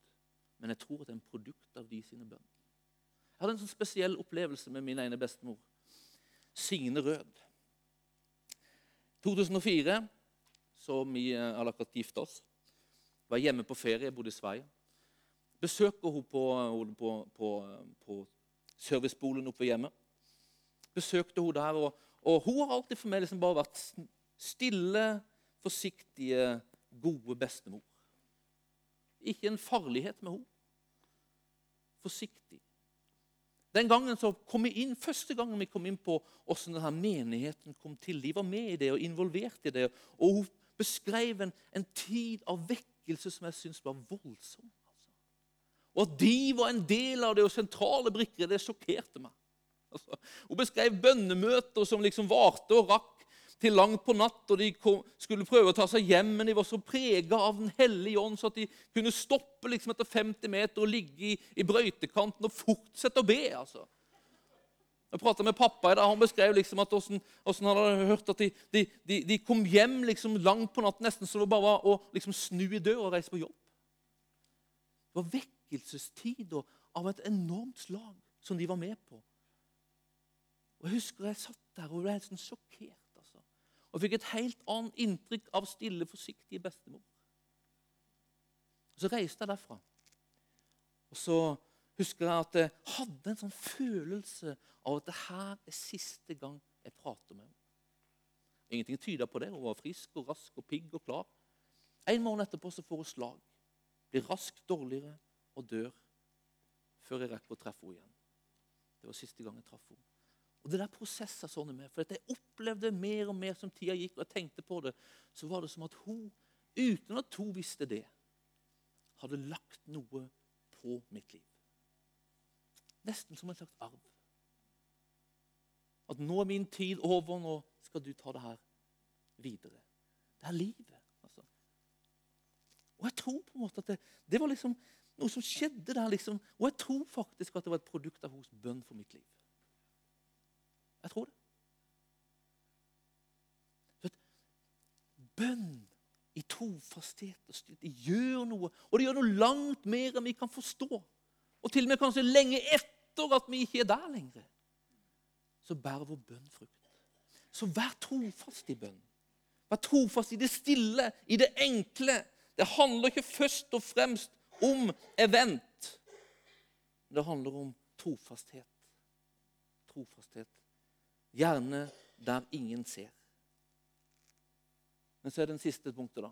Men jeg tror at det er en produkt av de sine bønn. Jeg hadde en sånn spesiell opplevelse med min ene bestemor, Signe Rød. 2004, så vi eh, akkurat gifta oss, var hjemme på ferie, bodde i Sverige. Besøker hun på, på, på, på serviceboligen oppe hjemme. Besøkte hun der, og, og hun har alltid for meg liksom bare vært stille, forsiktige, gode bestemor. Ikke en farlighet med henne. Forsiktig. Den gangen så kom vi inn, Første gangen vi kom inn på hvordan denne menigheten kom til. De var med i det og involvert i det. Og hun beskrev en, en tid av vekkelse som jeg syntes var voldsom. Altså. Og at de var en del av det og sentrale brikker, det sjokkerte meg. Altså, hun beskrev bønnemøter som liksom varte og rakk til langt på natt, og de kom, skulle prøve å ta seg hjem, men de var så prega av Den hellige ånd så at de kunne stoppe liksom etter 50 meter og ligge i, i brøytekanten og fortsette å be. altså. Jeg prata med pappa i dag, Han beskrev liksom at hvordan, hvordan han hadde hørt at de, de, de, de, kom hjem liksom langt på natten, nesten så det bare var å liksom snu i døra og reise på jobb. Det var vekkelsestider av et enormt slag som de var med på. Og Jeg husker jeg satt der og ble helt sånn sjokkert. Og fikk et helt annet inntrykk av stille, forsiktige bestemor. Så reiste jeg derfra. Og så husker jeg at jeg hadde en sånn følelse av at det her er siste gang jeg prater med henne. Ingenting tyda på det. Hun var frisk og rask og pigg og klar. En måned etterpå så får hun slag. Blir raskt dårligere og dør før jeg rekker å treffe henne igjen. Det var siste gang jeg traff henne. Og det der prosesser sånn med, for Jeg opplevde mer og mer som tida gikk, og jeg tenkte på det. Så var det som at hun, uten at hun visste det, hadde lagt noe på mitt liv. Nesten som en slags arv. At nå er min tid over, nå skal du ta det her videre. Det er livet. altså. Og jeg tror på en måte at det, det var liksom noe som skjedde der. liksom. Og jeg tror faktisk at det var et produkt av hos bønn for mitt liv. Jeg tror det. Bønn i trofasthet og styrke gjør noe. Og det gjør noe langt mer enn vi kan forstå. Og til og med kanskje lenge etter at vi ikke er der lenger. Så bærer vår bønn frukt. Så vær trofast i bønn. Vær trofast i det stille, i det enkle. Det handler ikke først og fremst om event. Det handler om trofasthet. Trofasthet. Gjerne der ingen ser. Men så er det den siste punktet, da.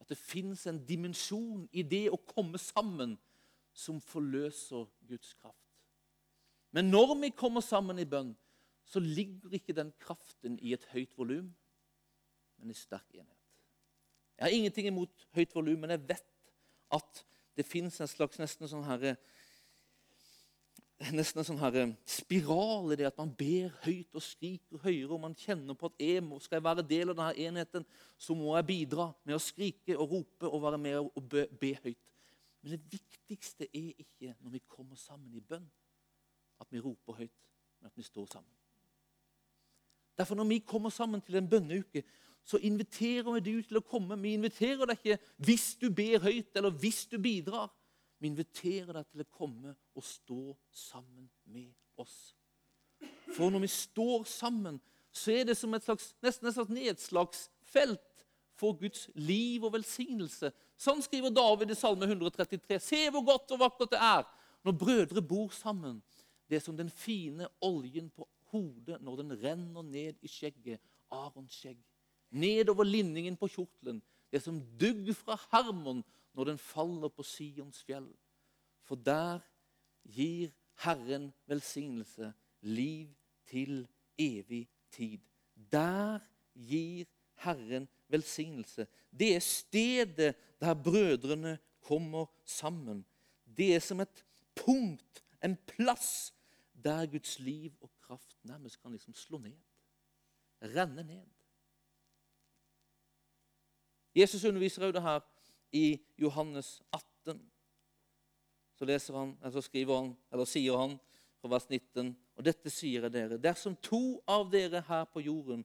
At det fins en dimensjon i det å komme sammen som forløser Guds kraft. Men når vi kommer sammen i bønn, så ligger ikke den kraften i et høyt volum, men i sterk enhet. Jeg har ingenting imot høyt volum, men jeg vet at det fins en slags nesten sånn herre nesten en sånn her eh, spiral i det at man ber høyt og skriker høyere. og Man kjenner på at jeg må, skal jeg være del av denne enheten, så må jeg bidra med å skrike og rope og være med og be, be høyt. Men det viktigste er ikke når vi kommer sammen i bønn, at vi roper høyt, men at vi står sammen. Derfor Når vi kommer sammen til en bønneuke, så inviterer vi deg til å komme. Vi inviterer deg ikke hvis du ber høyt eller hvis du bidrar. Vi inviterer deg til å komme og stå sammen med oss. For når vi står sammen, så er det som et slags, nesten et slags nedslagsfelt for Guds liv og velsignelse. Sånn skriver David i Salme 133. Se hvor godt og vakkert det er når brødre bor sammen. Det er som den fine oljen på hodet når den renner ned i skjegget. Arons skjegg. Nedover linningen på kjortelen. Det er som dugg fra Hermon når den faller på Sions fjell. For der gir Herren velsignelse, liv til evig tid. Der gir Herren velsignelse. Det er stedet der brødrene kommer sammen. Det er som et punkt, en plass, der Guds liv og kraft nærmest kan liksom slå ned. Renne ned. Jesus underviser også det her i Johannes 18. Så, leser han, eller skriver han, eller sier han fra vers 19, og dette sier jeg dere. Dersom to av dere her på jorden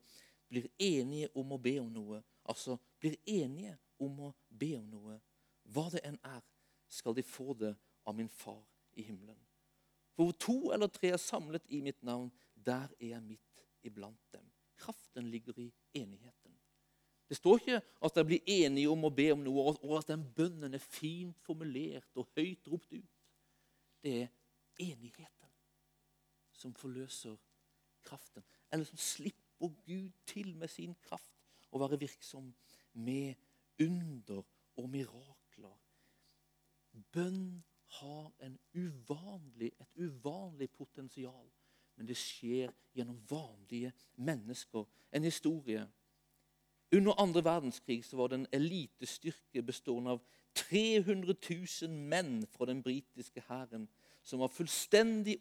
blir enige om å be om noe, altså blir enige om å be om noe, hva det enn er, skal de få det av min far i himmelen. For hvor to eller tre er samlet i mitt navn, der er jeg midt iblant dem. Kraften ligger i enigheten. Det står ikke at de blir enige om å be om noe, og at den bønnen er fint formulert og høyt ropt ut. Det er enigheten som forløser kraften. Eller som slipper Gud til med sin kraft å være virksom med under og mirakler. Bønn har uvanlig, et uvanlig potensial, men det skjer gjennom vanlige mennesker. En historie under andre verdenskrig var det en elitestyrke bestående av 300 000 menn fra den britiske hæren som var fullstendig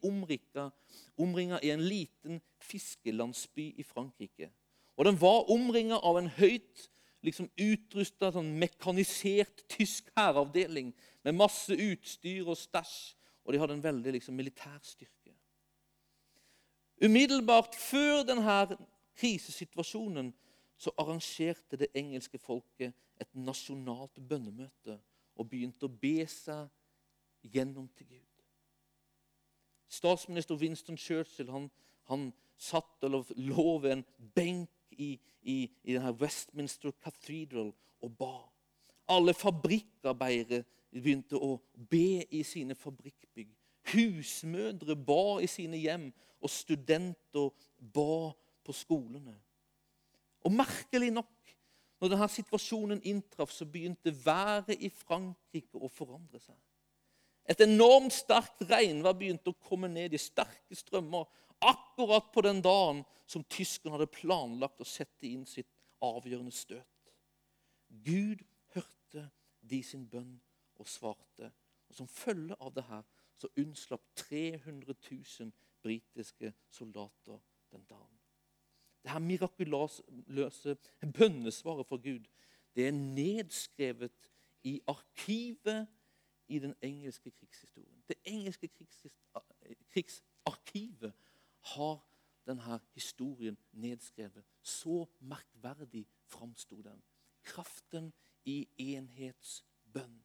omringa i en liten fiskelandsby i Frankrike. Og Den var omringa av en høyt liksom utrusta, sånn mekanisert tysk hæravdeling med masse utstyr og stæsj. Og de hadde en veldig liksom, militær styrke. Umiddelbart før denne krisesituasjonen så arrangerte det engelske folket et nasjonalt bønnemøte og begynte å be seg gjennom til Gud. Statsminister Winston Churchill han, han satt eller lå ved en benk i, i, i Westminster Cathedral og ba. Alle fabrikkarbeidere begynte å be i sine fabrikkbygg. Husmødre ba i sine hjem, og studenter ba på skolene. Og merkelig nok, når denne situasjonen inntraff, så begynte været i Frankrike å forandre seg. Et enormt sterkt regnvær begynte å komme ned i sterke strømmer akkurat på den dagen som tyskerne hadde planlagt å sette inn sitt avgjørende støt. Gud hørte de sin bønn og svarte. Og Som følge av det her så unnslapp 300 000 britiske soldater den dagen. Det her mirakuløse bønnesvaret fra Gud det er nedskrevet i arkivet i den engelske krigshistorien. Det engelske krigsarkivet har denne historien nedskrevet. Så merkverdig framsto den. Kraften i enhetsbønn.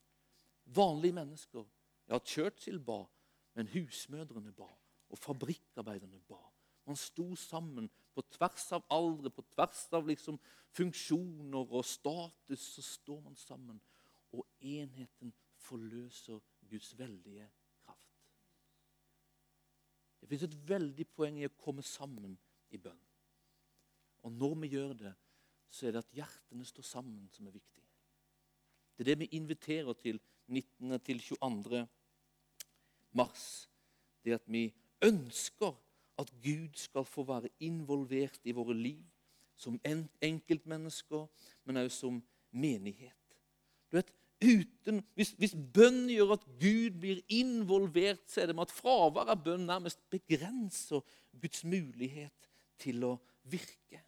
Vanlige mennesker. Ja, Churchill ba, men husmødrene ba, og fabrikkarbeiderne ba. Man sto sammen på tvers av aldre, på tvers av liksom funksjoner og status. Så står man sammen, og enheten forløser Guds veldige kraft. Det fins et veldig poeng i å komme sammen i bønn. Og når vi gjør det, så er det at hjertene står sammen, som er viktig. Det er det vi inviterer til 19. til 22. mars. Det at vi ønsker at Gud skal få være involvert i våre liv som enkeltmennesker, men også som menighet. Du vet, uten, hvis, hvis bønn gjør at Gud blir involvert, så er det med at fravær av bønn nærmest begrenser Guds mulighet til å virke.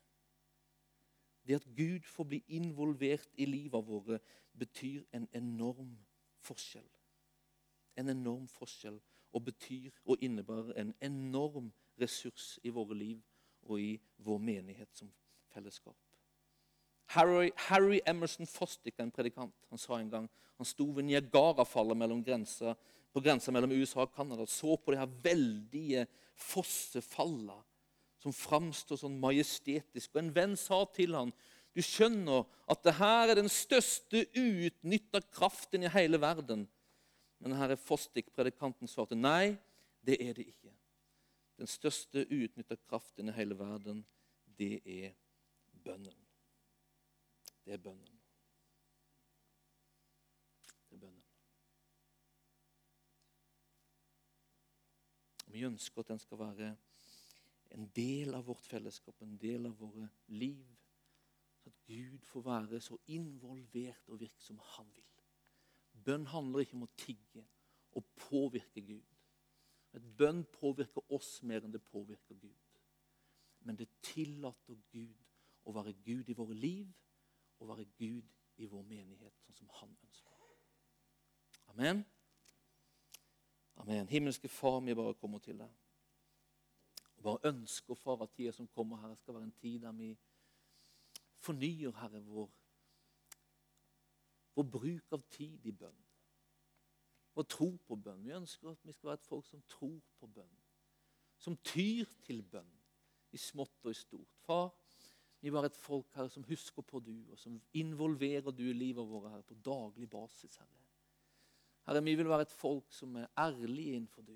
Det at Gud får bli involvert i livet våre, betyr en enorm forskjell. En enorm forskjell og betyr og innebærer en enorm ressurs i våre liv og i vår menighet som fellesskap. Harry, Harry Emerson Fostick, en predikant, han sa en gang han sto ved Niagarafallet mellom på grensa mellom USA og Canada og så på de her veldige fossefallene som framstår sånn majestetisk. Og En venn sa til han, du skjønner at det her er den største uutnytta kraften i hele verden. Men her er Fostik-predikanten svarte nei, det er det ikke. Den største uutnytta kraften i hele verden, det er bønnen. Det er bønnen. Det er bønnen. Vi ønsker at den skal være en del av vårt fellesskap, en del av våre liv. At Gud får være så involvert og virke som han vil. Bønn handler ikke om å tigge og påvirke Gud. Et bønn påvirker oss mer enn det påvirker Gud. Men det tillater Gud å være Gud i våre liv og være Gud i vår menighet, sånn som han ønsker. Amen. Amen. Himmelske Far, vi bare kommer til deg. Og bare ønsker, far, at tida som kommer her, skal være en tid der vi fornyer, Herre, vår, vår bruk av tid i bønn. Vår tro på bønn. Vi ønsker at vi skal være et folk som tror på bønn. Som tyr til bønn, i smått og i stort. Far, vi var et folk her som husker på du, og som involverer du i livet vårt her på daglig basis. Herre. Herre, vi vil være et folk som er ærlige innenfor du.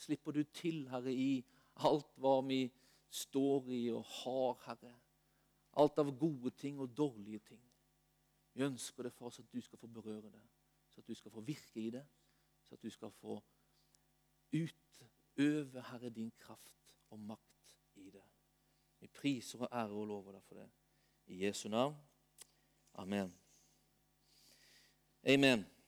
Slipper du til, Herre, i alt hva vi står i og har, Herre. Alt av gode ting og dårlige ting. Vi ønsker det for oss at du skal få berøre det, så at du skal få virke i det, så at du skal få utøve, Herre, din kraft og makt i det. Vi priser og ærer og lover deg for det. I Jesu navn. Amen. Amen.